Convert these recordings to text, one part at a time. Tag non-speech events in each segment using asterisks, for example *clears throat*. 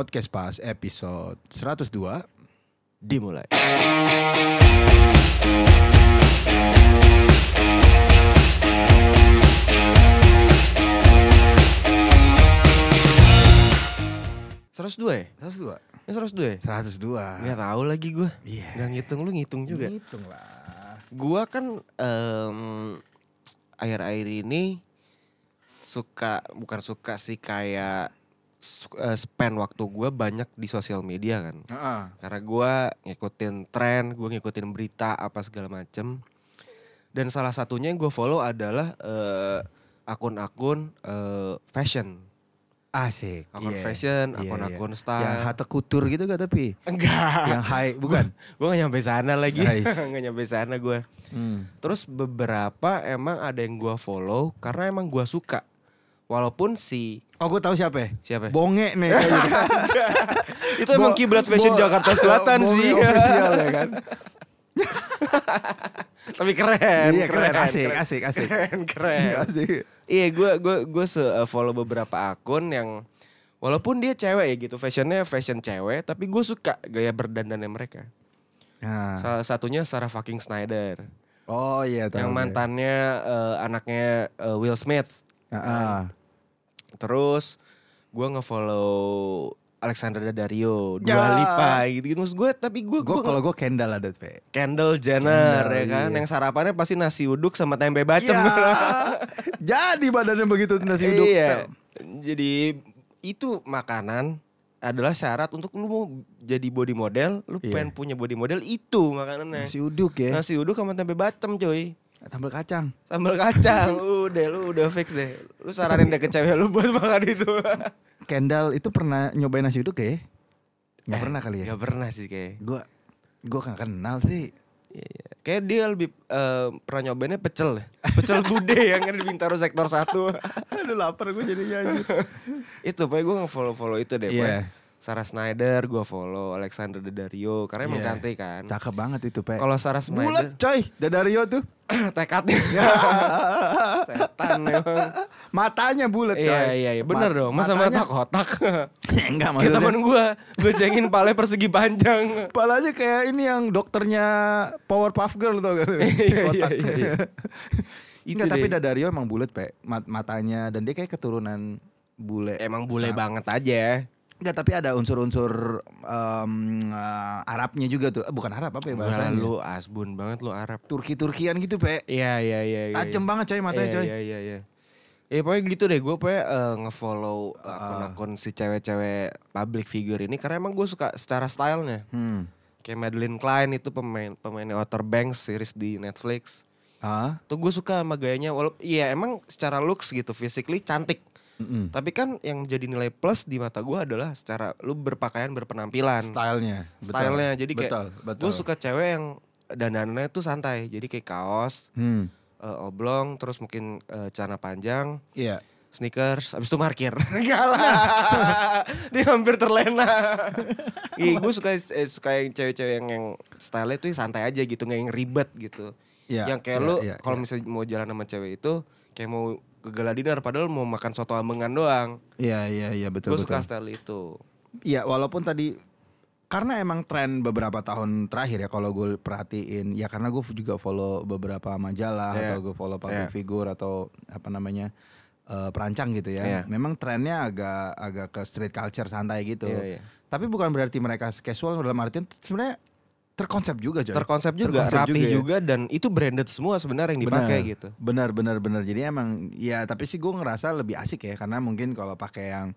Podcast Pas episode 102 Dimulai. Seratus dua ya? 102 Ini seratus dua ya? 102 Nggak tahu lagi gue. Iya Nggak ngitung lu ngitung juga. Hitung lah Gua kan akhir-akhir ini suka bukan suka sih kayak spend waktu gua banyak di sosial media kan. Heeh. Karena gua ngikutin tren, gua ngikutin berita apa segala macem. Dan salah satunya yang gue follow adalah eh, akun-akun eh, fashion, Asik akun Iya. fashion, Iya, akun-akun iya. style. Yang hatta kutur gitu gak tapi Enggak, Yang high bukan *laughs* gue gak nyampe sana lagi, Nice. *laughs* nggak nyampe sana gue. hmm. Terus beberapa emang ada yang gua follow karena emang gua suka. Walaupun si Oh gue tahu siapa ya siapa? Bonge nih kayaknya. *laughs* itu emang kiblat fashion Bo- Jakarta Selatan Bonge sih. official ya kan *laughs* Tapi keren, Iya keren, asik, keren. asik, asik. Keren, keren. *laughs* Asik. iya, gua se uh, follow beberapa akun yang walaupun dia cewek ya gitu, fashionnya fashion cewek, tapi gue suka gaya berdandannya mereka. Nah. Salah satunya Sarah fucking Snyder, Oh iya tahu yang gue. mantannya uh, anaknya uh, Will Smith. Heeh. Terus gue ngefollow Alexander Daddario, Ya. Dua Lipa gitu-gitu. Maksud gue, tapi gue Gue kalau gue Kendall ada pe. Kendall Jenner Kendall, ya kan, iya. yang sarapannya pasti nasi uduk sama tempe bacem. Ya. *laughs* Jadi badannya begitu nasi uduk. iya. Jadi itu makanan adalah syarat untuk lu mau jadi body model, lu Iya. pengen punya body model itu makanannya. Nasi uduk ya. Nasi uduk sama tempe bacem coy. Sambal kacang. Sambal kacang, udah lu udah fix deh. Lu saranin deh ke cewek lu buat makan itu. *laughs* Kendall itu pernah nyobain nasi uduk ya? Gak Eh, pernah kali ya? Gak pernah sih kayak. Gue gue gak kenal sih. Iya, iya. Kayak dia lebih eh, pernah nyobainnya pecel. Pecel bude *laughs* yang ada di Bintaro sektor 1. *laughs* Aduh lapar gue jadinya anjir. itu pokoknya gue nge-follow-follow itu deh. Pokoknya. Sarah Snyder gue follow, Alexander Daddario karena emang Iya. cantik kan. Cakep banget itu pe. Kalau Sarah Bulat Snyder coy. Dadario tuh. *clears throat* tekadnya *laughs* setan emang. Matanya bulat coy. Iya iya iya bener Ma- dong. Masa matanya- mata kotak? *laughs* Enggak Kayak temen maksudnya. gue, gue cengin pale persegi panjang. Palanya kayak ini yang dokternya Powerpuff Girl tau gak? *laughs* Iya, iya, Kotak. iya, iya. Itu tapi. Dadario emang bulat pe. Mat- matanya dan dia kayak keturunan bule. Emang bule Sa- banget aja. Enggak, tapi ada unsur-unsur em, eh, Arabnya juga tuh. Eh, Bukan Arab apa ya bahasanya? lu asbun banget lu Arab. Turki-Turkian gitu, Pe. Iya iya iya. iya, Tajem iya. banget coy matanya Iya, coy. Iya iya iya. Ya pokoknya gitu deh, gue pokoknya eh, nge-follow akun-akun si cewek-cewek public figure ini karena emang gue suka secara stylenya. Hmm. Kayak Madeline Klein itu pemain pemainnya Outer Banks series di Netflix. Ah. Tuh gue suka sama gayanya, walaupun iya emang secara looks gitu, physically cantik. Mm-mm. Tapi kan yang jadi nilai plus di mata gue adalah secara lu berpakaian berpenampilan. Stylenya. betul. Stylenya jadi kayak betul, betul. gue suka cewek yang dandanannya tuh santai. Jadi kayak kaos, Hmm. eh, oblong, terus mungkin eh, celana panjang, Iya. sneakers, abis itu parkir. *laughs* Enggak lah. *laughs* Dia hampir terlena. *laughs* Iya, gue suka eh, suka yang cewek-cewek yang yang style itu santai aja gitu, nggak yang ribet gitu. Iya, yang kayak iya, lu iya, kalau iya. misalnya mau jalan sama cewek itu kayak mau ke gala dinner padahal mau makan soto ambengan doang. Iya, iya, iya betul Gue betul. suka style itu. Iya, walaupun tadi karena emang tren beberapa tahun terakhir ya kalau gue perhatiin ya karena gue juga follow beberapa majalah Iya. atau gue follow public Iya. figure atau apa namanya eh, perancang gitu ya. Iya. Memang trennya agak agak ke street culture santai gitu. Iya, iya. Tapi bukan berarti mereka casual dalam artian sebenarnya terkonsep juga coy. Terkonsep juga, Terkonsep rapi juga juga, ya. dan itu branded semua sebenarnya yang dipakai Benar. gitu. Benar benar benar. Jadi emang ya tapi sih gue ngerasa lebih asik ya karena mungkin kalau pakai yang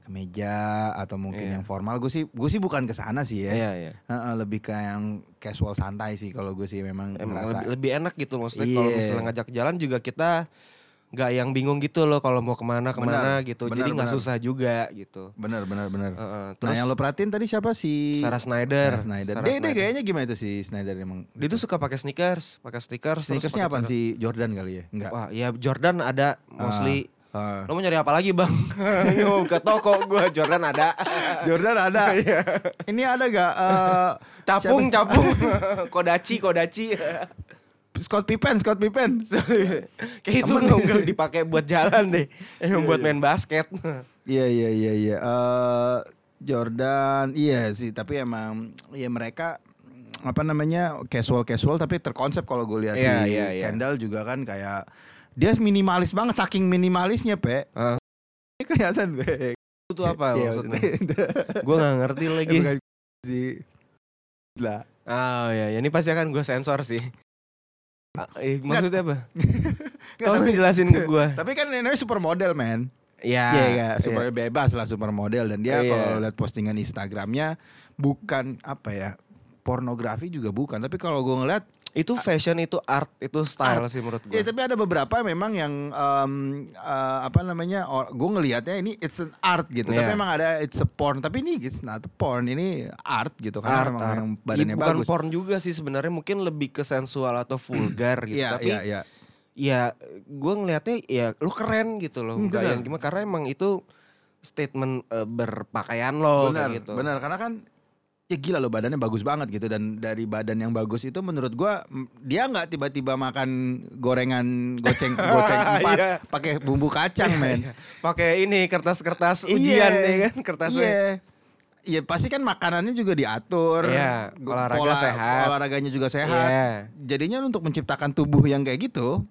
kemeja atau mungkin Iya. yang formal gue sih gue sih bukan ke sana sih ya. Iya, iya. Heeh, lebih ke yang casual santai sih kalau gue sih memang Emang ngerasa. lebih, lebih enak gitu maksudnya kalau Iya. misalnya ngajak jalan juga kita nggak yang bingung gitu loh kalau mau ke mana ke mana Benar, gitu. benar, Jadi nggak susah juga gitu. Benar benar benar. Heeh, Nah terus yang lo perhatiin tadi siapa sih? Sarah Snyder. Sarah Snyder. Sarah dia, dia Snyder. gayanya gimana itu si Snyder emang? Dia tuh suka pakai sneakers, pakai sneakers. Sneakersnya apa si Jordan kali ya? Enggak. Wah, ya Jordan ada mostly. Ah. Lo mau nyari apa lagi bang? *laughs* Mau ke toko gue Jordan ada. *laughs* Jordan ada. *laughs* Ini ada gak? eh, Capung, capung. kodaci, kodaci. Scott Pippen, Scott Pippen. *laughs* Kayak itu nggak dipakai buat jalan deh. *laughs* Emang buat main basket. Iya iya iya iya. Eh, Jordan, iya sih, tapi emang ya mereka apa namanya casual casual tapi terkonsep kalau gue lihat Iya, si iya, iya. Kendall juga kan kayak dia minimalis banget saking minimalisnya pe Ah. ini kelihatan pe Itu apa Iya, maksudnya? gue nggak ngerti lagi. Si lah Oh ya, ya, ini pasti akan gue sensor sih. Ah, eh, maksudnya apa? *laughs* Tapi, jelasin ke gue. tapi kan namanya supermodel man Iya. Iya iya, super bebas lah supermodel dan dia Iya. kalau lihat postingan Instagramnya bukan apa ya pornografi juga bukan tapi kalau gue ngeliat Itu fashion, itu art, itu style sih menurut gue. ya tapi ada beberapa memang yang em, eh, apa namanya gue ngelihatnya ini it's an art gitu tapi Iya. memang ada it's a porn tapi ini it's not a porn ini art gitu art, memang art. yang badannya bukan bagus porn juga sih sebenarnya mungkin lebih ke sensual atau vulgar gitu. Iya Tapi iya iya ya gue ngelihatnya ya lu keren gitu loh. Hmm, Enggak yang gimana karena emang itu statement eh, berpakaian lo benar gitu. benar karena kan ya gila loh badannya bagus banget gitu dan dari badan yang bagus itu menurut gua dia nggak tiba-tiba makan gorengan goceng *laughs* goceng empat Iya. pakai bumbu kacang men Pakai ini kertas-kertas Iya. ujian ya kan kertasnya. iya Iya pasti kan makanannya juga diatur Iya, olahraga pola- sehat. olahraganya juga sehat Iya. jadinya untuk menciptakan tubuh yang kayak gitu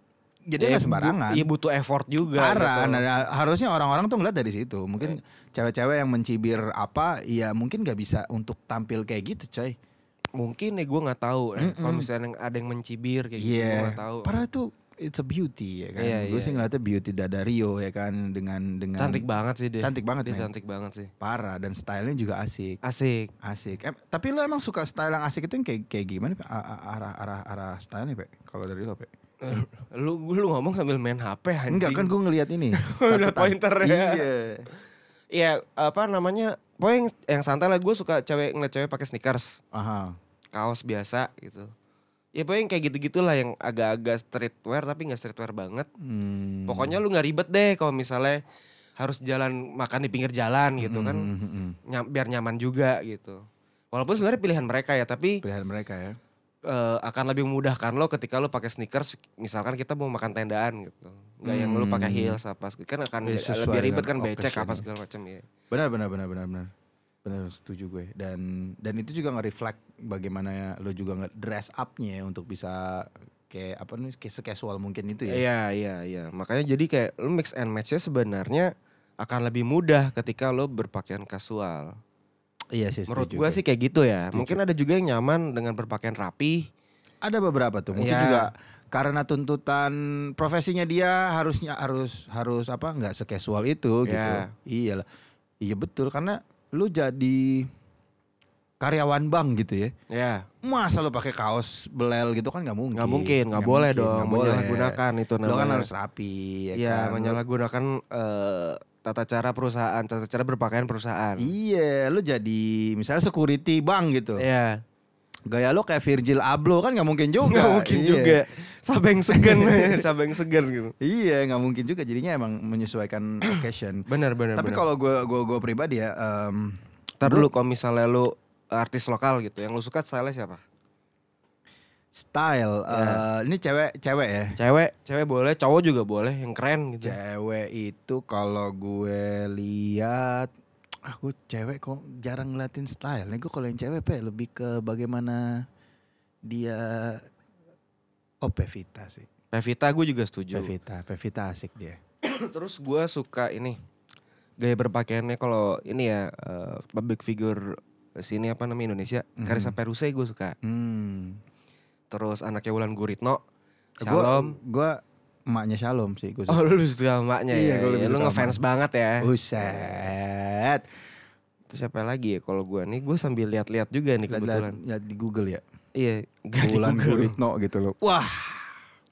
jadi nggak Ya, sembarangan Iya butuh effort juga. parah gitu. nah, harusnya orang-orang tuh ngeliat dari situ mungkin cewek-cewek yang mencibir apa ya mungkin nggak bisa untuk tampil kayak gitu coy Mungkin ya gue nggak tahu. ya. Kalau Mm-mm. misalnya ada yang mencibir kayak gitu gue Iya, nggak tahu. padahal itu it's a beauty ya kan. Iya, Gue iya, sih iya. ngeliatnya beauty dada Rio ya kan dengan dengan Cantik banget sih dia. Cantik banget, Dia men. cantik banget sih. parah dan stylenya juga asik. Asik. Asik. Em, tapi lo emang suka style yang asik itu yang kayak kayak gimana? Arah arah arah stylenya, Pe? Kalau dari lo, Pe? *laughs* Lu lu ngomong sambil main HP anjing. Enggak kan gue ngeliat ini. *laughs* Udah pointer ya. Iya. Iya, apa namanya? Pokoknya yang, yang santai lah gue suka cewek ngeliat cewek pakai sneakers, Aha. kaos biasa gitu. Ya pokoknya yang kayak gitu-gitulah yang agak-agak streetwear tapi nggak streetwear banget. Hmm. Pokoknya lu nggak ribet deh kalau misalnya harus jalan makan di pinggir jalan gitu kan. Hmm, hmm, hmm. Nyam- biar nyaman juga gitu. Walaupun sebenarnya pilihan mereka ya, tapi Pilihan mereka ya. Eh, akan lebih memudahkan lo ketika lo pakai sneakers. Misalkan kita mau makan tendaan gitu, nggak yang lo pakai Hmm. heels apa kan akan Ya, lebih ribet kan becek apa segala macam ya. Benar benar benar benar benar. Benar setuju gue. Dan dan itu juga nge-reflect bagaimana lo juga nge-dress up-nya ya untuk bisa kayak apa nih kayak casual mungkin itu ya. Iya iya iya. Makanya jadi kayak lo mix and matchnya sebenarnya akan lebih mudah ketika lo berpakaian kasual. Iya sih. Menurut setuju gue sih kayak gitu ya. Setuju. Mungkin ada juga yang nyaman dengan berpakaian rapi. ada beberapa tuh. Mungkin Iya. juga karena tuntutan profesinya dia harusnya harus harus apa nggak sekasual itu gitu. Iya. Iyalah. Iya betul karena lu jadi karyawan bank gitu ya. Ya, Masa lu pakai kaos belel gitu kan nggak mungkin. nggak mungkin, nggak boleh mungkin, dong nggak boleh. menyalahgunakan itu Lu kan namanya. harus rapi ya Iya, kan? Menyalahgunakan eh, tata cara perusahaan, tata cara berpakaian perusahaan. Iya, lu jadi misalnya security bank gitu. Iya, Gaya lu kayak Virgil Abloh kan nggak mungkin juga. nggak mungkin Iya. juga. Sabeng segan, *laughs* sabeng segan gitu. Iya, nggak mungkin juga. Jadinya emang menyesuaikan *clears throat* occasion. Benar, benar, Tapi kalau gue gua gua pribadi ya, em, Ntar dulu kalau misalnya lu artis lokal gitu, yang lu suka style siapa? Style, Ya. eh, ini cewek cewek ya. Cewek, cewek boleh, cowok juga boleh, yang keren gitu. Cewek itu kalau gue lihat, aku cewek kok jarang ngeliatin style. Nih gue kalau yang cewek pe lebih ke bagaimana dia, oh Pevita sih. Pevita gue juga setuju. Pevita, Pevita asik dia. *coughs* Terus gue suka ini gaya berpakaiannya kalau ini ya eh, public figure sini apa namanya Indonesia, Mhm. Carissa Peruse gue suka. Hmm. Terus anaknya Wulan Guritno, Shalom. Gue emaknya Shalom sih. Gua Oh lu suka emaknya Iya, ya, ya, lu ngefans banget ya. Buset. Terus siapa lagi ya kalau gue nih gue sambil lihat-lihat juga nih kebetulan. Lihat, lihat di Google ya. Iya, gak di Bulan Google. Guritno gitu loh. Wah.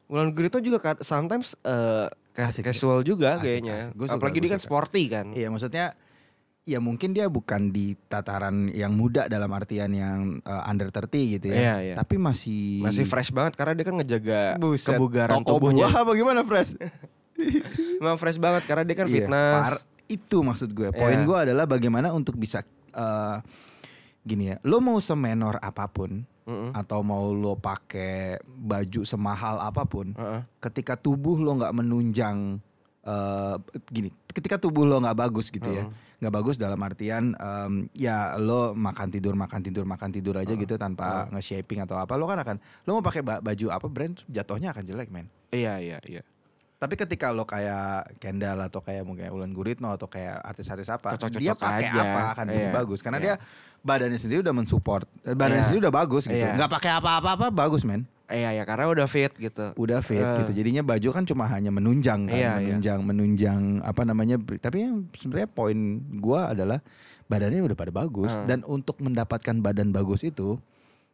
Wulan Guritno juga sometimes Asik, casual juga Asik, kayaknya. asik. Gua suka, Apalagi gua dia kan sporty kan. Iya maksudnya ya mungkin dia bukan di tataran yang muda dalam artian yang uh, under 30 gitu ya. Iya, iya. Tapi masih Masih fresh banget karena dia kan ngejaga Buset, kebugaran toko tubuhnya. buah apa gimana fresh? *laughs* Emang fresh banget karena dia kan Iya, fitness. par- itu maksud gue. Poin Iya. gue adalah bagaimana untuk bisa uh, gini ya. Lo mau semenor apa pun Mm-mm. atau mau lo pakai baju semahal apa pun, Heeh. ketika tubuh lo nggak menunjang eh, gini, ketika tubuh lo nggak bagus gitu ya, Heeh. Nggak bagus dalam artian em, ya lo makan tidur makan tidur makan tidur aja gitu tanpa nge-shaping atau apa lo kan akan lo mau pakai ba- baju apa brand jatuhnya akan jelek men Iya iya iya. tapi ketika lo kayak Kendall atau kayak mungkin Ulan Guritno atau kayak artis-artis apa Cocok-cocok dia pakai aja. apa akan lebih Iya, bagus karena iya. dia badannya sendiri udah mensupport eh, badannya Iya. sendiri udah bagus gitu Iya. nggak pakai apa-apa apa bagus men Iya ya karena udah fit gitu. udah fit Eh. gitu jadinya baju kan cuma hanya menunjang kan Iya, iya. menunjang menunjang apa namanya tapi yang sebenarnya poin gua adalah badannya udah pada bagus Eh. dan untuk mendapatkan badan bagus itu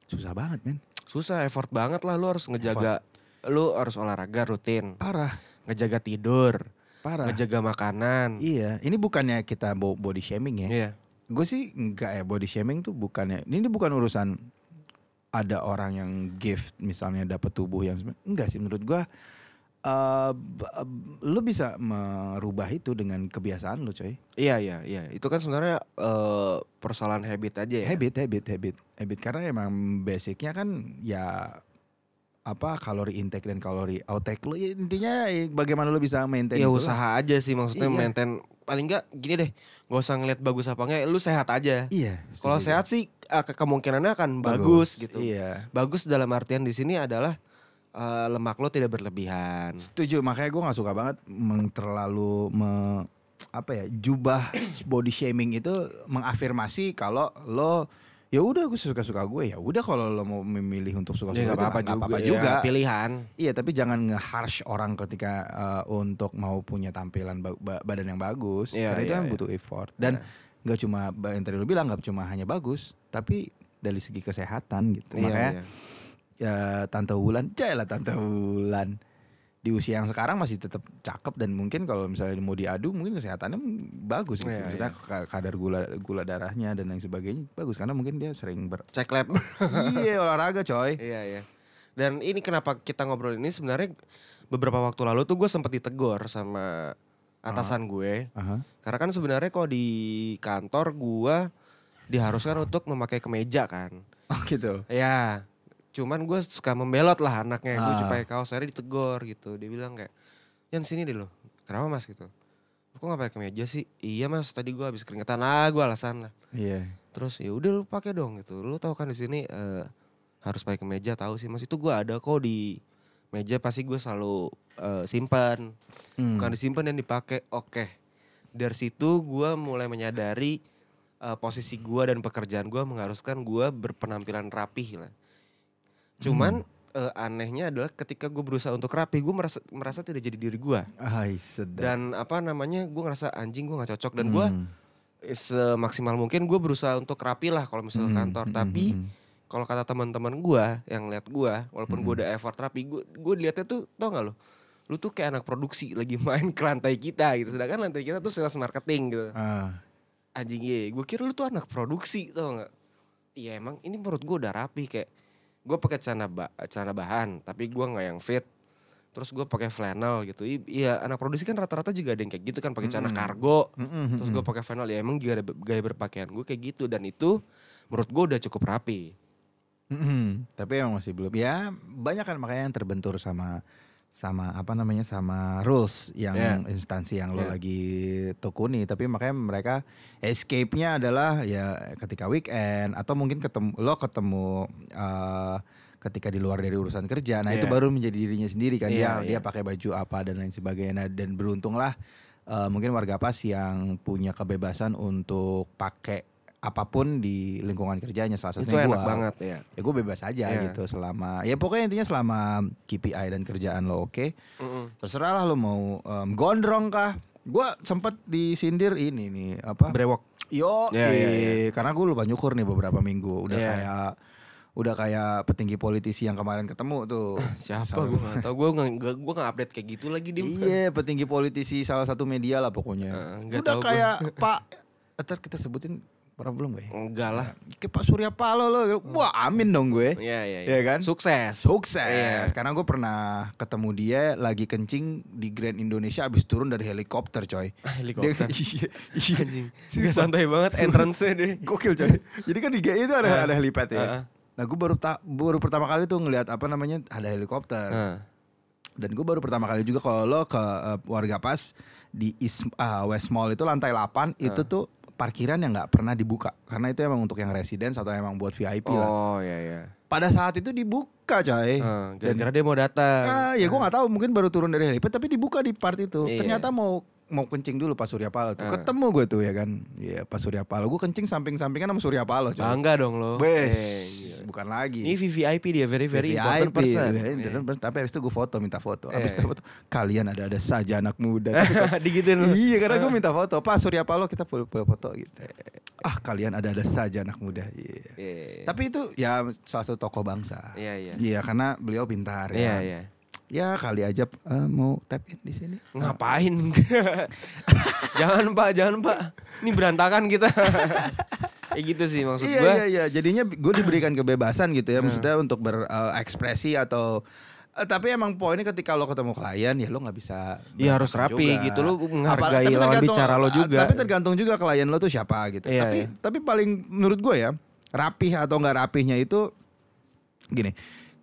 susah banget men Susah effort banget lah lu harus ngejaga lu harus olahraga rutin, parah ngejaga tidur, parah ngejaga makanan. iya ini bukannya kita bo- body shaming ya Iya. Gue sih enggak ya body shaming tuh bukannya ini bukan urusan ada orang yang gift misalnya dapat tubuh yang enggak sih menurut gua b- eh, lu bisa merubah itu dengan kebiasaan lu coy Iya iya iya. Itu kan sebenarnya eh, persoalan habit aja ya. habit habit habit habit karena emang basicnya kan ya apa kalori intake dan kalori outtake lu ya, intinya eh, bagaimana lu bisa maintain Ya itu lah. usaha aja sih maksudnya Iya. maintain paling enggak gini deh, nggak usah ngeliat bagus apa enggak, lu sehat aja. iya Kalau sehat sih eh, ke- kemungkinannya akan bagus, gitu. iya Bagus dalam artian di sini adalah eh, lemak lo tidak berlebihan. Setuju, makanya gue nggak suka banget meng terlalu me- apa ya jubah body shaming itu mengafirmasi kalau lo ya udah gue suka suka gue ya udah kalau lo mau memilih untuk suka suka Ya apa-apa juga, apa-apa ya, juga. pilihan. Iya tapi jangan nge-harsh orang ketika uh, untuk mau punya tampilan ba- ba- badan yang bagus Iya, karena itu iya, kan iya. butuh effort dan nggak cuma yang tadi lo bilang nggak cuma hanya bagus tapi dari segi kesehatan gitu Iya, makanya iya. ya tante Wulan, lah tante Wulan di usia yang sekarang masih tetap cakep dan mungkin kalau misalnya mau diadu mungkin kesehatannya bagus gitu. Iya, Maksudnya ka- kadar gula gula darahnya dan lain sebagainya bagus karena mungkin dia sering ber Cek lab. *laughs* iya olahraga coy. Iya iya. Dan ini kenapa kita ngobrol ini sebenarnya beberapa waktu lalu tuh gue sempat ditegur sama atasan gue. Aha. Karena kan sebenarnya kalau di kantor gue diharuskan untuk memakai kemeja kan. Oh gitu. Ya, cuman gue suka membelot lah anaknya. Gue Ah. pakai kaos akhirnya ditegur gitu. Dia bilang kayak, Yan sini deh lo. Kenapa mas gitu? Kok gak pakai kemeja sih? Iya mas, tadi gue habis keringetan. Ah, gue alasan lah. Iya. Terus ya udah lu pakai dong gitu. Lu tahu kan di sini eh, harus pakai kemeja tahu sih mas. Itu gue ada kok di meja pasti gue selalu eh, simpan. Hmm. Bukan disimpan dan dipakai. Oke. Dari situ gue mulai menyadari eh, posisi gue dan pekerjaan gue mengharuskan gue berpenampilan rapih lah. Cuman eh, anehnya adalah ketika gue berusaha untuk rapi, gue merasa merasa tidak jadi diri gue. Dan apa namanya, gue ngerasa anjing gue nggak cocok dan gue Hmm. semaksimal mungkin gue berusaha untuk rapi lah kalau misalnya Hmm, kantor. hmm, Tapi hmm, kalau kata teman-teman gue yang lihat gue, walaupun gue Hmm. udah effort rapi, gue gue lihatnya tuh tau gak lo? Lu tuh kayak anak produksi lagi main ke lantai kita gitu. Sedangkan lantai kita tuh sales marketing gitu. Ah. Anjing iya, gue kira lu tuh anak produksi tau gak? Iya emang ini menurut gue udah rapi kayak gue pakai celana ba celana bahan tapi gue nggak yang fit terus gue pakai flannel gitu I- iya anak produksi kan rata-rata juga ada yang kayak gitu kan pakai celana Mm-mm. kargo Hmm, hmm, terus hmm. gue pakai flannel ya emang gaya, gaya berpakaian gue kayak gitu dan itu menurut gue udah cukup rapi Mm-mm. Tapi emang masih belum. Ya banyak kan makanya yang terbentur sama sama apa namanya sama rules yang Yeah. instansi yang lo Yeah. lagi tekuni. Tapi makanya mereka escape-nya adalah ya ketika weekend atau mungkin ketemu lo ketemu eh, ketika di luar dari urusan kerja. Nah itu Yeah. baru menjadi dirinya sendiri kan. Yeah, dia dia yeah. pakai baju apa dan lain sebagainya. Nah, dan beruntunglah eh, mungkin warga pas yang punya kebebasan untuk pakai apa pun di lingkungan kerjanya salah itu satunya enak gua. banget ya. Ya gue bebas aja Iya. gitu selama ya pokoknya intinya selama KPI dan kerjaan lo oke terserah lah lo mau em, gondrong kah. Gue sempet disindir ini nih apa? Brewok. Yo Iya, iya, eh, karena gue lupa nyukur nih beberapa minggu. Udah Iya. kayak udah kayak petinggi politisi yang kemarin ketemu tuh. Siapa Salah- gue nggak tahu. Gue nggak gue nggak update kayak gitu lagi di iya petinggi politisi salah satu media lah pokoknya. Eh, nggak udah tahu gua. kayak *laughs* pak ntar kita sebutin pernah belum gue enggak lah kayak Pak Surya Paloh lo wah amin dong gue Iya iya Iya kan? Sukses. Sukses. Iya. Karena gue pernah ketemu dia lagi kencing di Grand Indonesia abis turun dari helikopter coy. *laughs* Helikopter. Dia- iya, iya. Anjing. Gak santai banget entrance-nya deh. Gokil coy. Jadi kan di GI itu ada Ah. ada helipad ya. Ah, ah. Nah gue baru tak baru pertama kali tuh ngelihat apa namanya ada helikopter. Nah, Dan gue baru pertama kali juga kalau lo ke eh, warga pas di East, ah, West Mall itu lantai 8 itu tuh parkiran yang nggak pernah dibuka karena itu emang untuk yang residence atau emang buat VIP lah. Oh iya iya. Pada saat itu dibuka coy. Eh, Gara-gara dia mau datang. Ah, ya gue nggak tahu mungkin baru turun dari helipad tapi dibuka di part itu. Iya. Ternyata mau mau kencing dulu pas Surya Paloh tuh. Ah. Ketemu gue tuh ya kan. Iya pas Surya Paloh. Gue kencing samping-sampingan sama Surya Paloh coy. Bangga dong lo. Wes, Eh, gila. bukan lagi. Ini VVIP dia, very very VIP, important person. iya, important person. Tapi abis itu gue foto, minta foto. Abis Eh. itu foto, kalian ada-ada saja anak muda. *laughs* Digituin lu. iya, karena gue minta foto. Pak Surya Paloh kita boleh foto gitu. Ah, kalian ada-ada saja anak muda. Iya. Iya. Tapi itu ya salah satu tokoh bangsa. Iya iya. Iya, karena beliau pintar Iya ya. iya. Ya kali aja eh, mau tap in di sini. Ngapain? *laughs* jangan pak, jangan pak. Ini berantakan kita. *laughs* Kayak gitu sih maksud iya, gua. iya, iya. Jadinya gue diberikan kebebasan gitu ya, maksudnya untuk berekspresi atau eh, tapi emang poinnya ketika lo ketemu klien ya lo nggak bisa Iya, harus rapi gitu. Lo menghargai Apalagi- lawan bicara lo juga. Tapi tergantung juga klien lo tuh siapa gitu. Iya, tapi iya. tapi paling menurut gue ya rapih atau nggak rapihnya itu gini.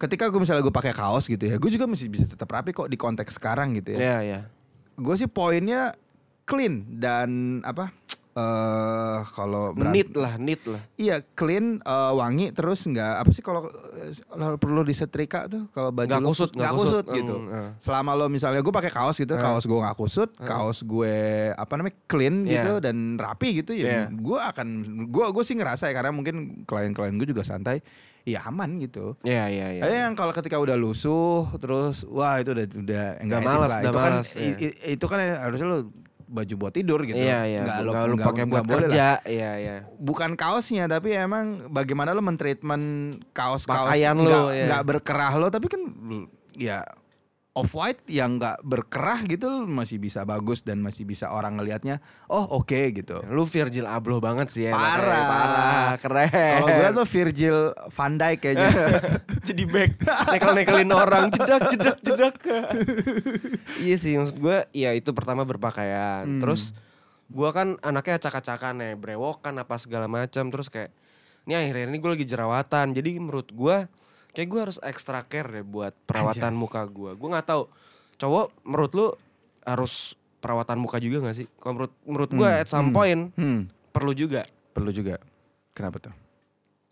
Ketika gue misalnya gue pakai kaos gitu ya, gue juga masih bisa tetap rapi kok di konteks sekarang gitu ya. Iya iya. Gue sih poinnya clean dan apa? eh kalau beran- Neat lah, neat lah. Iya clean, eh, wangi terus nggak apa sih kalau kalau perlu disetrika tuh kalau baju Nggak kusut, nggak kusut, kusut. gitu. Hmm, eh. Selama lo misalnya gue pakai kaos gitu, kaos gue nggak kusut, kaos gue apa namanya clean Iya. gitu dan rapi gitu ya, Iya. gue akan gue gue sih ngerasa ya karena mungkin klien-klien gue juga santai, ya aman gitu. Iya iya iya. Ada yang kalau ketika udah lusuh terus wah itu udah udah enggak malas, lah. udah itu kan malas, i- iya. itu kan harusnya lo baju buat tidur gitu. Iya iya. Nggak Nggak lu pakai buat kerja. Iya iya. bukan kaosnya tapi emang bagaimana lo mentreatment kaos kaos Pakaian lo, nggak ya. berkerah lo tapi kan ya off white yang nggak berkerah gitu masih bisa bagus dan masih bisa orang ngelihatnya oh oke gitu. Lu Virgil Abloh banget sih ya. Parah. Parah, keren. kalau gue tuh Virgil van Dijk kayaknya. *laughs* Jadi back. Nekel-nekelin orang. Jedak jedak jedak. Iya sih maksud gue ya itu pertama berpakaian. Hmm. terus gue kan anaknya acak-acakan ya brewokan apa segala macam. Terus kayak ini akhirnya ini gue lagi jerawatan. Jadi menurut gue kayak gue harus extra care deh buat perawatan Anjas. muka gue gue nggak tahu cowok menurut lu harus perawatan muka juga gak sih kalau menurut menurut gue Hmm, at some hmm, point hmm, perlu juga perlu juga kenapa tuh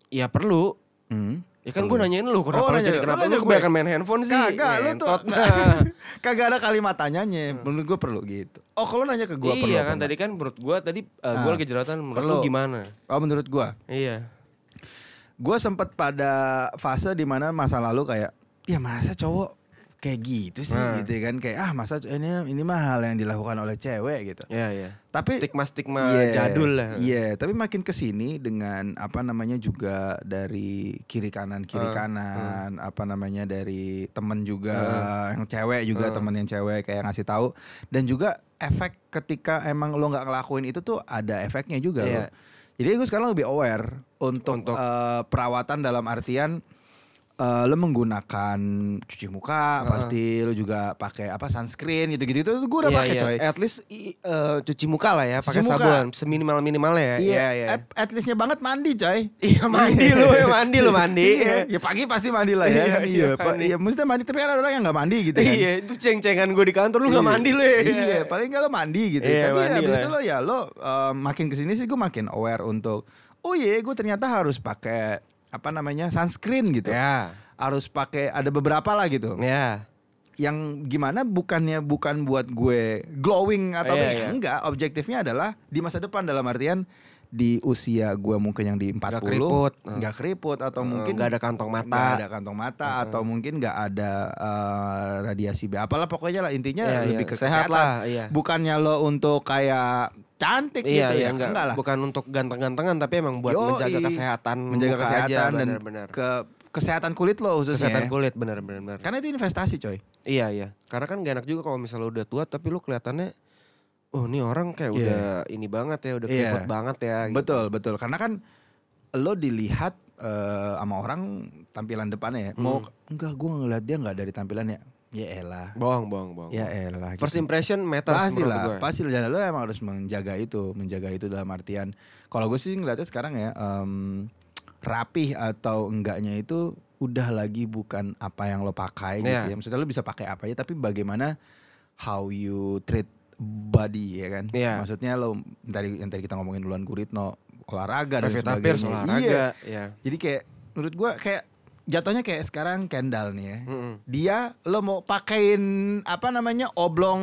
ya perlu Hmm. Ya kan gue nanyain lu kenapa Oh, lu nanya- jadi kenapa lu kebanyakan main handphone sih? Kagak, lu tuh *laughs* kagak ada kalimat tanyanya. Menurut gue perlu gitu. Oh, kalau nanya ke gue perlu. iya kan tadi kan menurut gue tadi uh, gue Ah. lagi jerawatan menurut Perlu. lu gimana? Oh, menurut gue. Iya. Gue sempat pada fase di mana masa lalu kayak ya masa cowok kayak gitu sih Nah. gitu kan kayak ah masa ini ini mah hal yang dilakukan oleh cewek gitu Iya iya. tapi Stigma-stigma Iya, jadul lah. Iya, tapi makin ke sini dengan apa namanya juga dari kiri kanan kiri Uh, kanan, apa namanya dari temen juga Uh. yang cewek juga Uh. temen yang cewek kayak ngasih tahu dan juga efek ketika emang lo nggak ngelakuin itu tuh ada efeknya juga Iya. loh. Jadi gue sekarang lebih aware untuk, Untuk- eh, perawatan dalam artian eh, lo menggunakan cuci muka, Uh. pasti lo juga pakai apa sunscreen gitu-gitu itu gue udah Iya, pakai iya. coy. At least uh, cuci muka lah ya, pakai sabun seminimal minimalnya ya. Iya, iya. At, at leastnya banget mandi coy. Iya mandi lu, ya mandi lu mandi. *laughs* Iya, ya pagi pasti mandi lah ya. Iya, iya, iya, mandi. Iya, mesti mandi tapi kan ada orang yang nggak mandi gitu kan. Iya, itu ceng-cengan gue di kantor lu gak Iya. mandi lu ya. Iya, paling kalau mandi gitu. Iya, tapi mandi habis lah. itu lo ya lo eh, makin ke sini sih gue makin aware untuk oh iya gue ternyata harus pakai apa namanya sunscreen gitu. Ya. Harus pakai ada beberapa lah gitu. Ya. Yang gimana bukannya bukan buat gue glowing atau apa, iya. enggak, objektifnya adalah di masa depan dalam artian di usia gue mungkin yang di 40 Nggak keriput. nggak keriput atau Eh, mungkin nggak ada kantong mata. nggak ada kantong mata atau mungkin nggak ada eh, radiasi B apalah pokoknya lah intinya Iya, lebih iya. ke sehat kesehatan. lah, iya. bukannya lo untuk kayak cantik Iya, gitu iya, ya enggak. enggak lah Bukan untuk ganteng-gantengan tapi emang buat Yoi. menjaga kesehatan menjaga muka kesehatan aja, dan benar-benar. ke kesehatan kulit lo khususnya kesehatan ya. kulit benar-benar. karena itu investasi coy Iya iya. Karena kan gak enak juga kalau misalnya udah tua tapi lu kelihatannya oh ini orang kayak Iya. udah ini banget ya, udah Iya. keriput banget ya. gitu. betul betul karena kan lo dilihat eh, sama orang tampilan depannya ya mau Hmm. enggak gue ngeliat dia nggak dari tampilannya ya elah Bohong, bohong, bohong. ya elah First gitu. impression matters pasti menurut lah gue. pasti lah lo emang harus menjaga itu menjaga itu dalam artian kalau gue sih ngeliatnya sekarang ya em, rapih atau enggaknya itu udah lagi bukan apa yang lo pakai gitu Iya. ya. Maksudnya lo bisa pakai apa aja tapi bagaimana how you treat body ya kan. Iya. Maksudnya lo yang tadi yang tadi kita ngomongin duluan Guritno olahraga dan sebagainya. Pierce olahraga. Iya. Iya. Jadi kayak menurut gua kayak jatuhnya kayak sekarang Kendall nih ya. Mm-mm. Dia lo mau pakein apa namanya oblong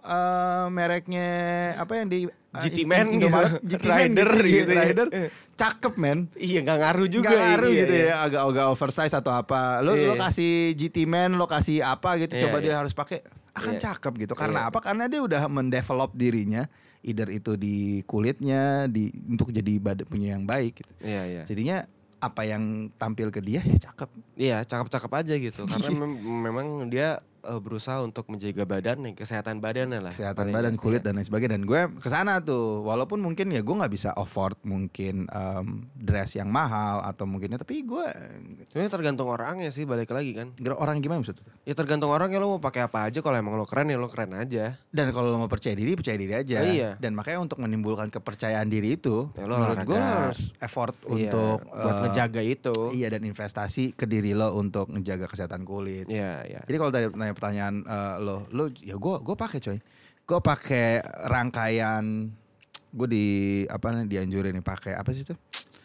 eh, mereknya apa yang di GT eh, Man Indomaret, gitu. GT Man Rider gitu ya. Rider. Cakep men. Iya nggak ngaruh juga. Nggak ngaruh iya, gitu iya. ya agak-agak oversize atau apa. Lo lo Iya. kasih GT Man, lo kasih apa gitu Iya, coba iya. dia harus pakai akan Iya. cakep gitu. Karena Iya. apa? Karena dia udah mendevelop dirinya either itu di kulitnya di untuk jadi badan punya yang baik gitu. Iya iya. Jadinya apa yang tampil ke dia ya cakep. Iya cakep-cakep aja gitu. Karena *laughs* mem- memang dia eh, berusaha untuk menjaga badan, nih, kesehatan badannya lah. Kesehatan badan, nggak. kulit dan lain sebagainya dan gue ke sana tuh. Walaupun mungkin ya gue nggak bisa afford mungkin em, dress yang mahal atau mungkinnya tapi gue Sebenarnya tergantung orangnya sih balik lagi kan. orang gimana maksudnya? Ya tergantung orangnya lo mau pakai apa aja. Kalau emang lo keren ya lo keren aja. Dan kalau lo mau percaya diri, percaya diri aja. Oh, iya. Dan makanya untuk menimbulkan kepercayaan diri itu, Ya, lo menurut gue harus effort Iya, untuk buat eh, ngejaga itu. Iya dan investasi ke diri lo untuk menjaga kesehatan kulit. Iya iya. Jadi kalau tadi nanya pertanyaan eh, lo, lo ya gue gue pakai coy. Gue pakai rangkaian gue di apa nih dianjurin nih pakai apa sih itu?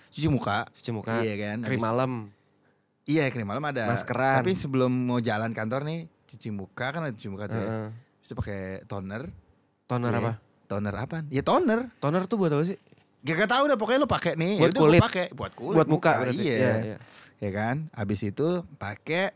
Cuci muka. Cuci muka. Iya kan. Krim Habis- malam. Iya krim malam ada. Maskeran. Tapi sebelum mau jalan kantor nih cuci muka kan ada cuci muka tuh. ya. Heeh. Terus itu pakai toner. Toner Iya. apa? Toner apa? Ya toner. Toner tuh buat apa sih? Gak, gak tau udah pokoknya lo pakai nih. Buat Yaudah, kulit. pakai buat kulit. buat muka, berarti. Iya. Iya, iya. Ya kan? Habis itu pakai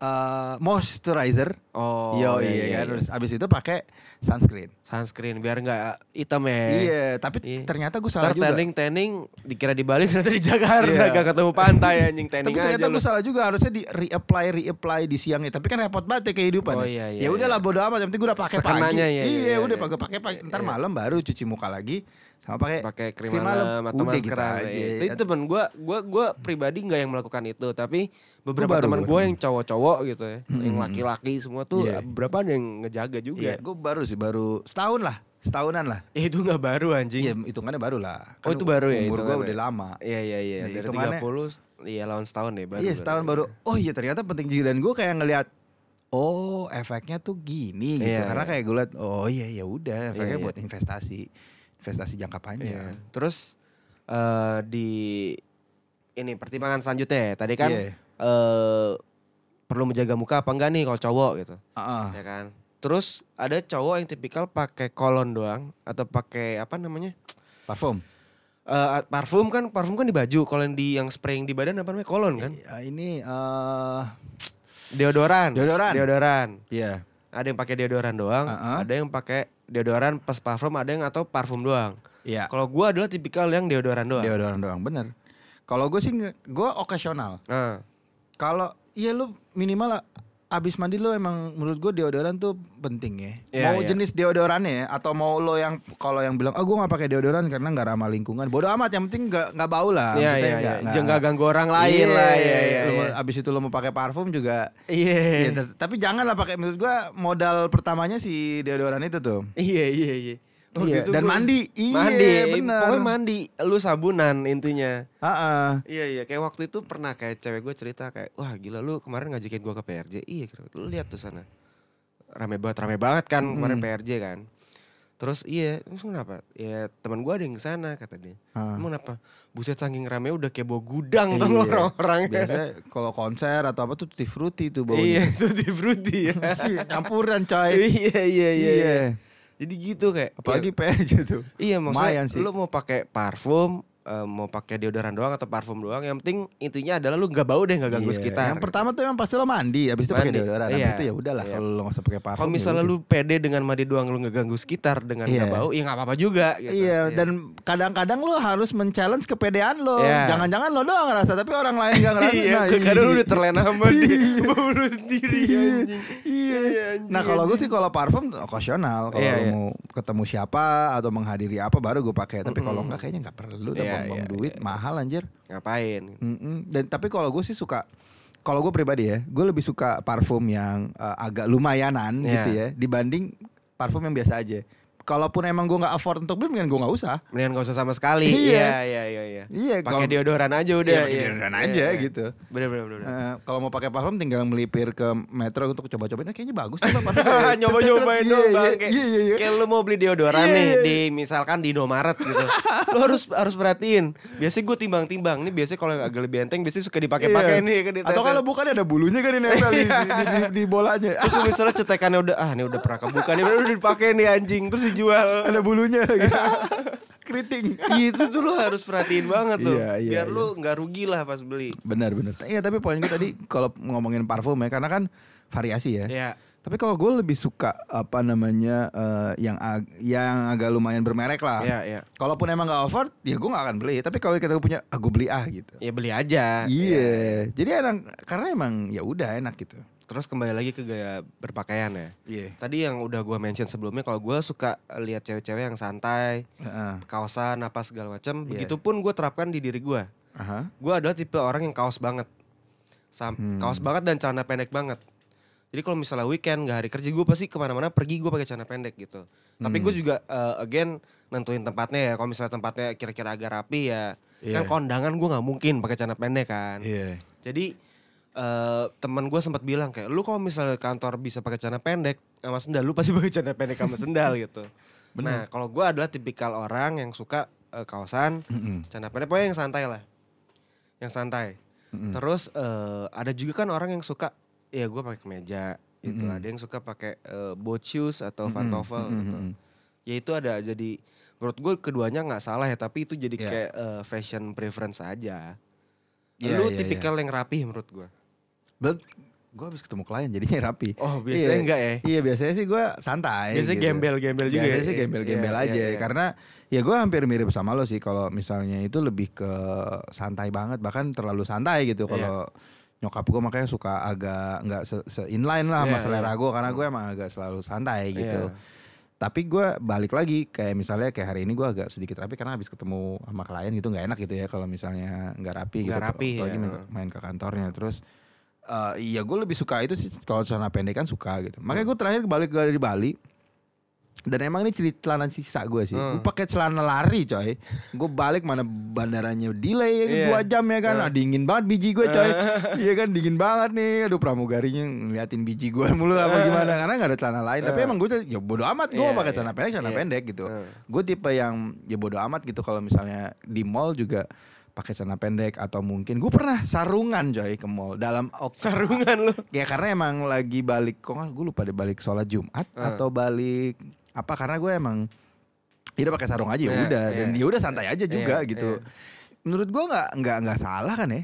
eh moisturizer. Oh Yo iya, iya, kan. iya. Terus habis itu pakai sunscreen. Sunscreen biar nggak hitam ya. Iya, tapi Iya. ternyata gue salah Ntar juga. tanning tanning dikira di Bali ternyata di Jakarta Iya. gak ketemu pantai anjing Tapi tanning ternyata aja lu. gue salah juga harusnya di reapply reapply di siangnya. Tapi kan repot banget ya kehidupan. Oh, ya. iya, iya, ya udahlah iya. bodo amat. Yang penting gue udah pakai pagi. Iya, iya, iya, iya, udah iya. pakai pakai. Ntar Iya. malam baru cuci muka lagi sama pakai pakai krim, krim malam, malam. atau Udah gitu maskeran aja. itu, itu temen gue gue gue pribadi nggak yang melakukan itu tapi beberapa baru, teman baru. gue yang cowok-cowok gitu ya yang Mm-mm. laki-laki semua tuh Iya. beberapa ada yang ngejaga juga Iya, gue baru sih baru setahun lah, setahunan lah. Eh, itu nggak baru anjing Iya, hitungannya baru lah. Oh, itu baru ya, Umur gue udah lama. iya iya iya Iya, dari hitungannya- 30 iya lawan setahun deh baru iya, setahun baru. Oh iya, ternyata penting juga dan gue kayak ngelihat Oh, efeknya tuh gini gitu. Iya, Karena iya. kayak gue liat, oh iya ya udah, efeknya Iya, iya. buat investasi, investasi jangka panjang. terus eh, di ini pertimbangan selanjutnya ya tadi kan Iya. eh, perlu menjaga muka apa enggak nih kalau cowok gitu Heeh. ya kan terus ada cowok yang tipikal pakai kolon doang atau pakai apa namanya Parfum. Eh, parfum kan parfum kan di baju kalau yang di yang spraying di badan apa namanya kolon kan Iya, ini eh deodoran Deodoran. deodoran Iya. Ada yang pakai deodoran doang Uh-uh. ada yang pakai deodoran plus parfum ada yang atau parfum doang Iya. kalau gua adalah tipikal yang deodoran doang Deodoran doang, bener. Kalau gue sih, gue okasional. nah Kalau iya lu minimal abis mandi lu emang menurut gue deodoran tuh penting ya. Iya, mau iya. jenis deodorannya ya atau mau lo yang kalau yang bilang ah gue nggak pakai deodoran karena nggak ramah lingkungan. Bodoh amat yang penting nggak nggak bau lah. Iya iya iya. Jangan ganggu orang lain lah ya ya. Lu mau- Abis itu lo mau pakai parfum juga. Iya. ya, t- tapi janganlah pakai menurut gue modal pertamanya si deodoran itu tuh. Iya iya iya. Oh, Iya, gitu dan gua- mandi. Iya, mandi. bener. Pokoknya mandi. Lu sabunan intinya. Heeh. Iya iya. Kayak waktu itu pernah kayak cewek gue cerita kayak, wah gila lu kemarin ngajakin gue ke PRJ. Iya, lu lihat tuh sana. Rame banget, rame banget kan kemarin Hmm. PRJ kan. Terus iya, terus kenapa? Ya teman gue ada yang ke sana kata dia. Ah. Emang kenapa? Buset saking rame udah kayak bawa gudang tuh Iya. orang-orang. Biasanya kalau konser atau apa tuh tutti frutti tuh baunya. Iya fruity ya. *laughs* Iya, campuran coy. iya iya iya. iya. Jadi gitu kayak Apalagi ya, PRJ tuh. iya maksudnya sih. lu mau pakai parfum eh, mau pakai deodoran doang atau parfum doang yang penting intinya adalah lu nggak bau deh nggak ganggu Iya. sekitar. Yang pertama tuh emang pasti lo mandi, habis itu pakai deodoran. Habis iya. itu ya udahlah Iya. kalau lo nggak usah pakai parfum. Kalau ya misalnya udah. lu pede dengan mandi doang lu nggak ganggu sekitar dengan nggak Iya. bau, ya nggak apa-apa juga. Gitu. Iya, dan kadang-kadang lo harus men-challenge kepedean lo. Iya. Jangan-jangan lo doang ngerasa tapi orang lain gak ngerasa. iya, Nah, kadang lu iya. udah terlena sama dia, Iya. *laughs* bau lu sendiri Iya. anjing. Iya. Nah kalau gue sih kalau parfum okasional. Kalau lo iya. mau ketemu siapa atau menghadiri apa baru gue pakai. Tapi kalau Mm-mm. enggak kayaknya nggak perlu. Buang iya, duit iya. mahal anjir. Ngapain? Mm-mm. Dan tapi kalau gue sih suka kalau gue pribadi ya, gue lebih suka parfum yang eh, agak lumayanan Iya. gitu ya dibanding parfum yang biasa aja. Kalaupun emang gue nggak afford untuk beli, mendingan gue nggak usah. Mendingan gak usah sama sekali. Iya. Iya, iya, iya, iya. Iya, Pakai deodoran aja udah. Iya, pakai deodoran aja gitu. Bener, bener, bener. Eh, kalau mau pakai parfum tinggal melipir ke metro untuk coba-cobain. Nah, kayaknya bagus nih Pak, parfum. *laughs* Nyoba-nyobain Iya, dong iya, bang. Iya, iya, iya. Kayak lu mau beli deodoran Iya, nih iya. di misalkan di Indomaret gitu. lu harus harus perhatiin. Biasanya gue timbang-timbang. Nih biasanya kalau agak lebih enteng biasanya suka dipakai-pakai Iya. nih kan Atau kalau bukan ada bulunya kan ini di, di bolanya. Terus misalnya cetekannya udah ah ini udah pernah kebuka nih udah dipakai nih anjing terus dijual. *laughs* ada bulunya lagi. *laughs* Keriting. itu tuh lu harus perhatiin banget tuh. Iya, iya, Biar iya. lu nggak rugi lah pas beli. Benar benar. Iya tapi poin gue tadi kalau ngomongin parfum ya karena kan variasi ya. Iya. Tapi kalau gue lebih suka apa namanya eh, yang ag- yang agak lumayan bermerek lah. Iya, iya. Kalaupun emang gak afford, ya gue gak akan beli. Tapi kalau kita punya, ah gue beli ah gitu. Ya beli aja. Iya. Jadi enak karena emang ya udah enak gitu. Terus kembali lagi ke gaya berpakaian ya. Iya. Tadi yang udah gua mention sebelumnya kalau gua suka lihat cewek-cewek yang santai, kaosan apa segala macam. Iya. Begitupun gue terapkan di diri gua. Aha. Gue adalah tipe orang yang kaos banget. Sam Hmm. Kaos banget dan celana pendek banget. Jadi kalau misalnya weekend gak hari kerja gue pasti ke mana-mana pergi gue pakai celana pendek gitu. Tapi Hmm. gue juga eh, again nentuin tempatnya ya. Kalau misalnya tempatnya kira-kira agak rapi ya. Iya. Kan kondangan gue nggak mungkin pakai celana pendek kan. Iya. Jadi eh teman gue sempat bilang kayak lu kalau misalnya kantor bisa pakai celana pendek sama sendal lu pasti *laughs* pakai celana pendek sama sendal gitu. Nah kalau gue adalah tipikal orang yang suka eh, kaosan, Mm-mm. celana pendek pokoknya yang santai lah, yang santai. Mm-mm. Terus eh, ada juga kan orang yang suka ya gue pakai kemeja gitu. Mm-mm. Ada yang suka pakai eh, boat shoes atau pantofel Mm-mm. gitu. Ya itu ada jadi menurut gue keduanya nggak salah ya tapi itu jadi Iya. kayak eh, fashion preference aja. Iya, lu iya, tipikal yang rapih menurut gue. Gue habis ketemu klien jadinya rapi. Oh biasanya Iya. enggak ya? Iya biasanya sih gue santai. Biasanya gitu. gembel-gembel juga Biasanya ya? sih gembel-gembel Iya, aja iya, iya. karena ya gue hampir mirip sama lo sih kalau misalnya itu lebih ke santai banget bahkan terlalu santai gitu Iya. kalau nyokap gue makanya suka agak nggak se, se inline lah sama Iya, selera iya. gue karena gue emang agak selalu santai gitu. Iya. Tapi gue balik lagi kayak misalnya kayak hari ini gue agak sedikit rapi karena habis ketemu sama klien gitu nggak enak gitu ya kalau misalnya nggak rapi gitu. Nggak rapi, apalagi ya. main, main ke kantornya terus eh iya gue lebih suka itu sih kalau celana pendek kan suka gitu. Makanya gue terakhir balik dari Bali dan emang ini cerita celana sisa gue sih. Hmm. Gue pakai celana lari coy. Gue balik mana bandaranya delay ya Iya. dua jam ya kan. Ah, dingin banget biji gue coy. *laughs* Iya kan dingin banget nih. Aduh pramugarinya ngeliatin biji gue *laughs* mulu apa gimana karena nggak ada celana lain. Tapi emang gue tuh, ya bodo amat gue Iya, mau pakai iya. celana pendek celana Iya. pendek gitu. Hmm. Gue tipe yang ya bodo amat gitu kalau misalnya di mall juga pakai celana pendek atau mungkin gue pernah sarungan coy ke mall dalam ok- Sarungan lu. *laughs* Ya karena emang lagi balik kok gue lupa deh balik sholat Jumat Ah. atau balik apa karena gue emang ya udah pakai sarung aja ya Iya, udah iya. dan dia udah santai aja juga Iya, gitu. Menurut gue nggak nggak nggak salah kan ya?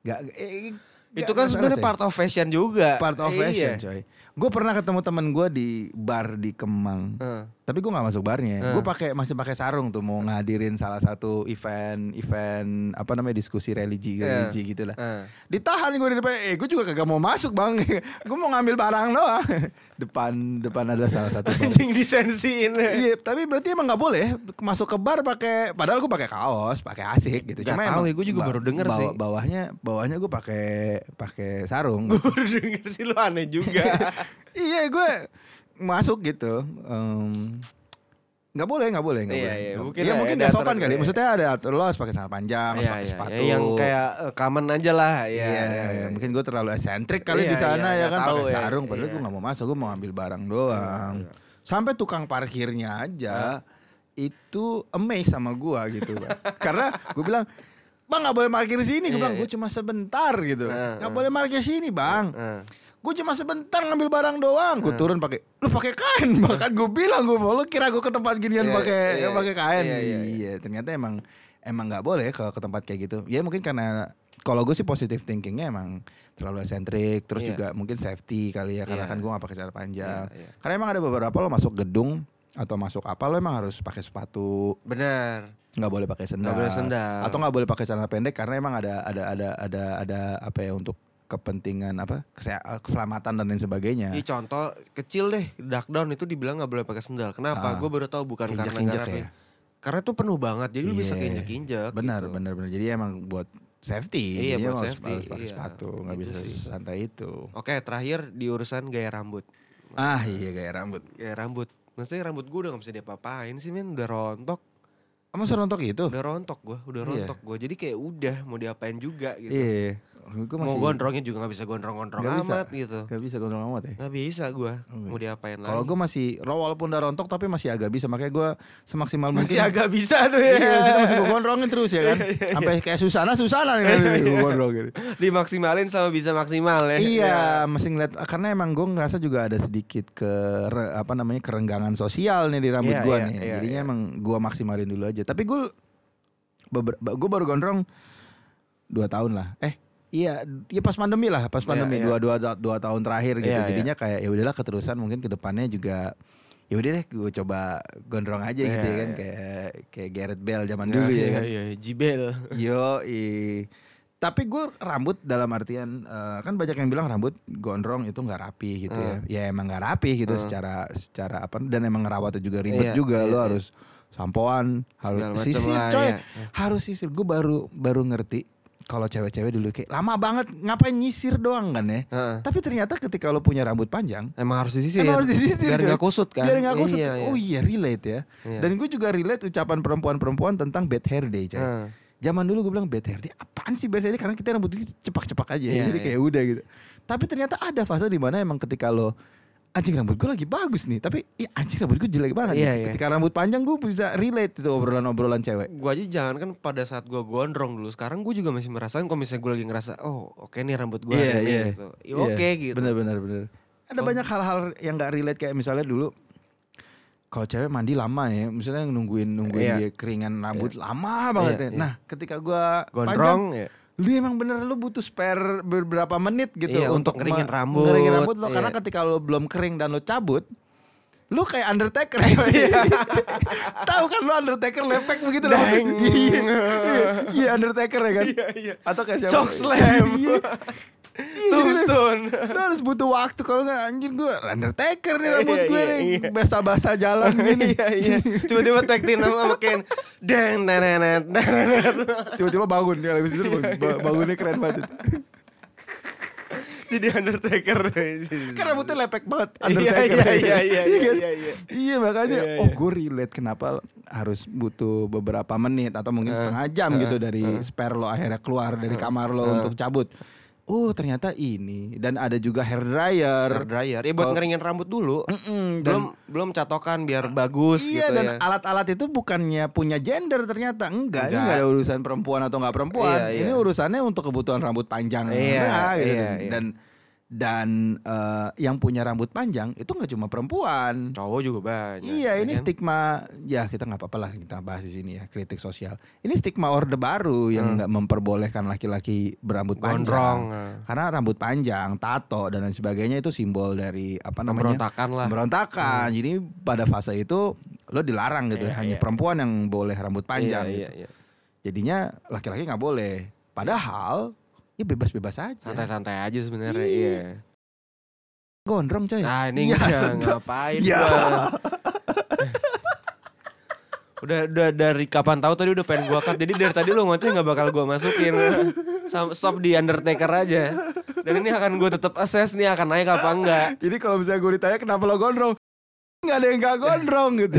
Nggak eh, nggak- Itu kan sebenarnya part of fashion juga. part of Iya. fashion coy. Gue pernah ketemu temen gue di bar di Kemang. Heeh. Tapi gue nggak masuk barnya. Hmm. Gue pakai masih pakai sarung tuh mau ngadirin salah satu event event apa namanya diskusi religi Iya. religi gitu lah. Heeh. Ditahan gue di depan. Eh gue juga kagak mau masuk bang. *laughs* gue mau ngambil barang doang. *laughs* depan depan ada salah satu. *laughs* Anjing disensiin. Iya, tapi berarti emang nggak boleh masuk ke bar pakai. Padahal gue pakai kaos, pakai asik gitu. Nggak tahu emang ya, gue juga baru denger bawa- sih. Bawahnya bawahnya gue pakai pakai sarung. Gue baru denger sih lu aneh juga. iya gue masuk gitu. Em, nggak boleh, nggak boleh, nggak Iya, boleh. iya, Nggak- mungkin ya, ada- mungkin dia sopan aturan, kali. iya. Maksudnya ada atur lo harus pakai celana panjang, Iya, pakai iya, sepatu. iya, yang kayak eh, common aja lah. Iya, Iya, iya, iya. mungkin gue terlalu esentrik kali Iya, di sana iya, ya nggak kan tahu pakai ya. sarung. Padahal Iya. gue nggak mau masuk, gue mau ambil barang doang. Sampai tukang parkirnya aja itu amazed sama gue gitu. *laughs* Karena gue bilang, bang nggak boleh parkir sini. Gue Iya, bilang, iya. gue cuma sebentar gitu. Nggak boleh parkir sini, bang. Gue cuma sebentar ngambil barang doang. Gue turun pakai, lu pakai kain. *laughs* Bahkan gue bilang gue mau, lu kira gue ke tempat ginian Iya, pakai iya, pakai kain. iya, Iya, iya, iya. ternyata emang emang nggak boleh ke ke tempat kayak gitu. Ya mungkin karena kalau gue sih positive thinkingnya emang terlalu esentrik. Terus Iya. juga mungkin safety kali ya. Karena Iya. kan gue gak pakai celana panjang. Iya, iya. Karena emang ada beberapa lo masuk gedung atau masuk apa lo emang harus pakai sepatu Benar. nggak boleh pakai sendal boleh sendal. atau nggak boleh pakai celana pendek karena emang ada ada ada ada ada apa ya untuk kepentingan apa kese- keselamatan dan lain sebagainya Ini contoh kecil deh, duck down itu dibilang nggak boleh pakai sendal. Kenapa? Ah. Gue baru tahu bukan karena nggak rapi. ya? Karena itu penuh banget, jadi lu bisa Iya. keinjek-injek. benar gitu. benar benar jadi emang buat safety Iya, buat harus, safety, harus pakai iya. sepatu nggak Itu bisa sih. santai itu Oke, terakhir di urusan gaya rambut. ah iya gaya rambut Gaya rambut. Maksudnya rambut gue udah gak bisa diapa-apain sih men Udah rontok Kamu serontok itu? Udah rontok gue Udah Iya. rontok gue Jadi kayak udah mau diapain juga gitu Iya. Gue Mau gondrongnya juga gak bisa gondrong-gondrong Nggak bisa. amat gitu Gak bisa gondrong amat ya. Gak bisa gue Oke. Mau diapain lagi Kalau gue masih raw walaupun udah rontok tapi masih agak bisa makanya gue semaksimal Masih mungkin. agak bisa tuh ya Iya, masih gue gondrongin terus ya *laughs* kan. Sampai kayak Susana, Susana nih gue gondrongin. Dimaksimalin sama bisa maksimal ya Iya, mesti ngeliat karena emang gue ngerasa juga ada sedikit ke apa namanya kerenggangan sosial nih di rambut Iya, gue iya, nih. iya, Jadinya iya. emang gue maksimalin dulu aja. Tapi gue gue baru gondrong dua tahun lah. Eh Iya, iya pas pandemi lah, pas Iya, pandemi iya. dua, dua dua tahun terakhir gitu. Iya, iya. Jadinya kayak ya udahlah keterusan mungkin ke depannya juga ya udah deh gue coba gondrong aja gitu Iya, ya kan iya. kayak kayak Gareth Bale zaman Nah, dulu ya iya, kan. Iya Jibel Yo, tapi gue rambut dalam artian eh, kan banyak yang bilang rambut gondrong itu nggak rapi gitu ya. Hmm. Ya emang nggak rapi gitu Hmm. secara secara apa dan emang ngerawatnya juga ribet Iya, juga. iya, Lo iya. harus sampoan, harus sisir lah, coy. iya. Harus sisir. Gue baru baru ngerti kalau cewek-cewek dulu kayak lama banget ngapain nyisir doang kan ya. Heeh. Tapi ternyata ketika lo punya rambut panjang Emang harus disisir Emang harus disisir Biar coy. gak kusut kan Biar gak kusut. Iya, iya. Oh iya relate ya. Iya. Dan gue juga relate ucapan perempuan-perempuan tentang bad hair day coy. Heeh. Zaman dulu gue bilang bad hair day apaan sih bad hair day karena kita rambut cepak-cepak aja Iya, jadi iya. kayak udah gitu. Tapi ternyata ada fase di mana emang ketika lo anjing rambut gue lagi bagus nih tapi ih, anjing rambut gue jelek banget. Iya, nih. iya. Ketika rambut panjang gue bisa relate itu obrolan-obrolan cewek. Gue aja jangan kan pada saat gue gondrong dulu Sekarang gue juga masih merasakan kalau misalnya gue lagi ngerasa Oh oke nih rambut gue Iya, ini iya. gitu Ya, Oke gitu Bener-bener bener. Ada Oh. banyak hal-hal yang gak relate kayak misalnya dulu kalau cewek mandi lama ya, misalnya nungguin nungguin Iya. dia keringan rambut lama banget Iya, ya. iya. Nah, ketika gua panjang, Gondrong ya lu emang bener lu butuh spare beberapa menit gitu Iya, untuk ngeringin ma- rambut. ngeringin rambut lo Iya. karena ketika lo belum kering dan lo cabut lu kayak Undertaker coy. *laughs* *laughs* tahu kan lu Undertaker lepek begitu loh *laughs* iya Undertaker ya kan Iya iya atau kayak siapa Choke slam. iya Iya, Tombstone. lu harus butuh waktu kalau nggak anjir gue Undertaker nih Iya, rambut gue iya, nih. iya. basah-basah jalan *laughs* gini. Iya iya. Tiba-tiba tag team sama Ken. Deng nenenet tiba-tiba bangun dia habis itu ba- bangunnya keren banget Jadi Undertaker. Kan rambutnya lepek banget Iya Undertaker. iya iya iya kan? iya iya iya. Iya makanya. Iya, oh iya. gue relate kenapa harus butuh beberapa menit atau mungkin Eh, setengah jam eh, gitu dari eh. spare lo akhirnya keluar dari kamar lo untuk cabut. Oh ternyata ini dan ada juga hair dryer. Hair dryer Ya buat Kalau- ngeringin rambut dulu Mm-mm, dan Belum belum catokan biar bagus iya gitu dan ya alat-alat itu bukannya punya gender ternyata enggak, ini Enggak. enggak ada urusan perempuan atau enggak perempuan. Iya, Ini iya. urusannya untuk kebutuhan rambut panjang Iya, Enggak, gitu. iya, iya. dan dan eh, yang punya rambut panjang itu nggak cuma perempuan. Cowok juga banyak Iya, ya ini kan? stigma ya kita nggak apa-apa lah kita bahas di sini ya kritik sosial. Ini stigma orde baru yang Hmm. nggak memperbolehkan laki-laki berambut Gondrong panjang. eh. Karena rambut panjang, tato dan lain sebagainya itu simbol dari apa namanya? Pemberontakan lah Pemberontakan. Jadi pada fase itu lo dilarang gitu Iya, hanya iya. perempuan yang boleh rambut panjang. Iya gitu. iya iya Jadinya laki-laki nggak boleh. Padahal ya bebas-bebas aja. Santai-santai aja sebenarnya Iya. iya Gondrong coy. Nah ini nggak sedap. ngapain gua. udah udah dari kapan tahu tadi udah pengen gua cut jadi dari tadi lu ngoceh nggak bakal gua masukin stop di Undertaker aja dan ini akan gue tetap assess nih akan naik apa enggak Jadi kalau misalnya gue ditanya kenapa lo gondrong, nggak ada yang nggak gondrong gitu.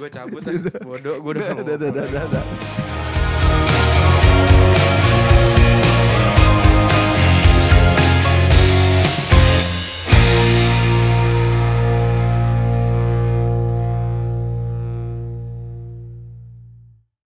gue cabut ah. bodoh gue udah udah, udah.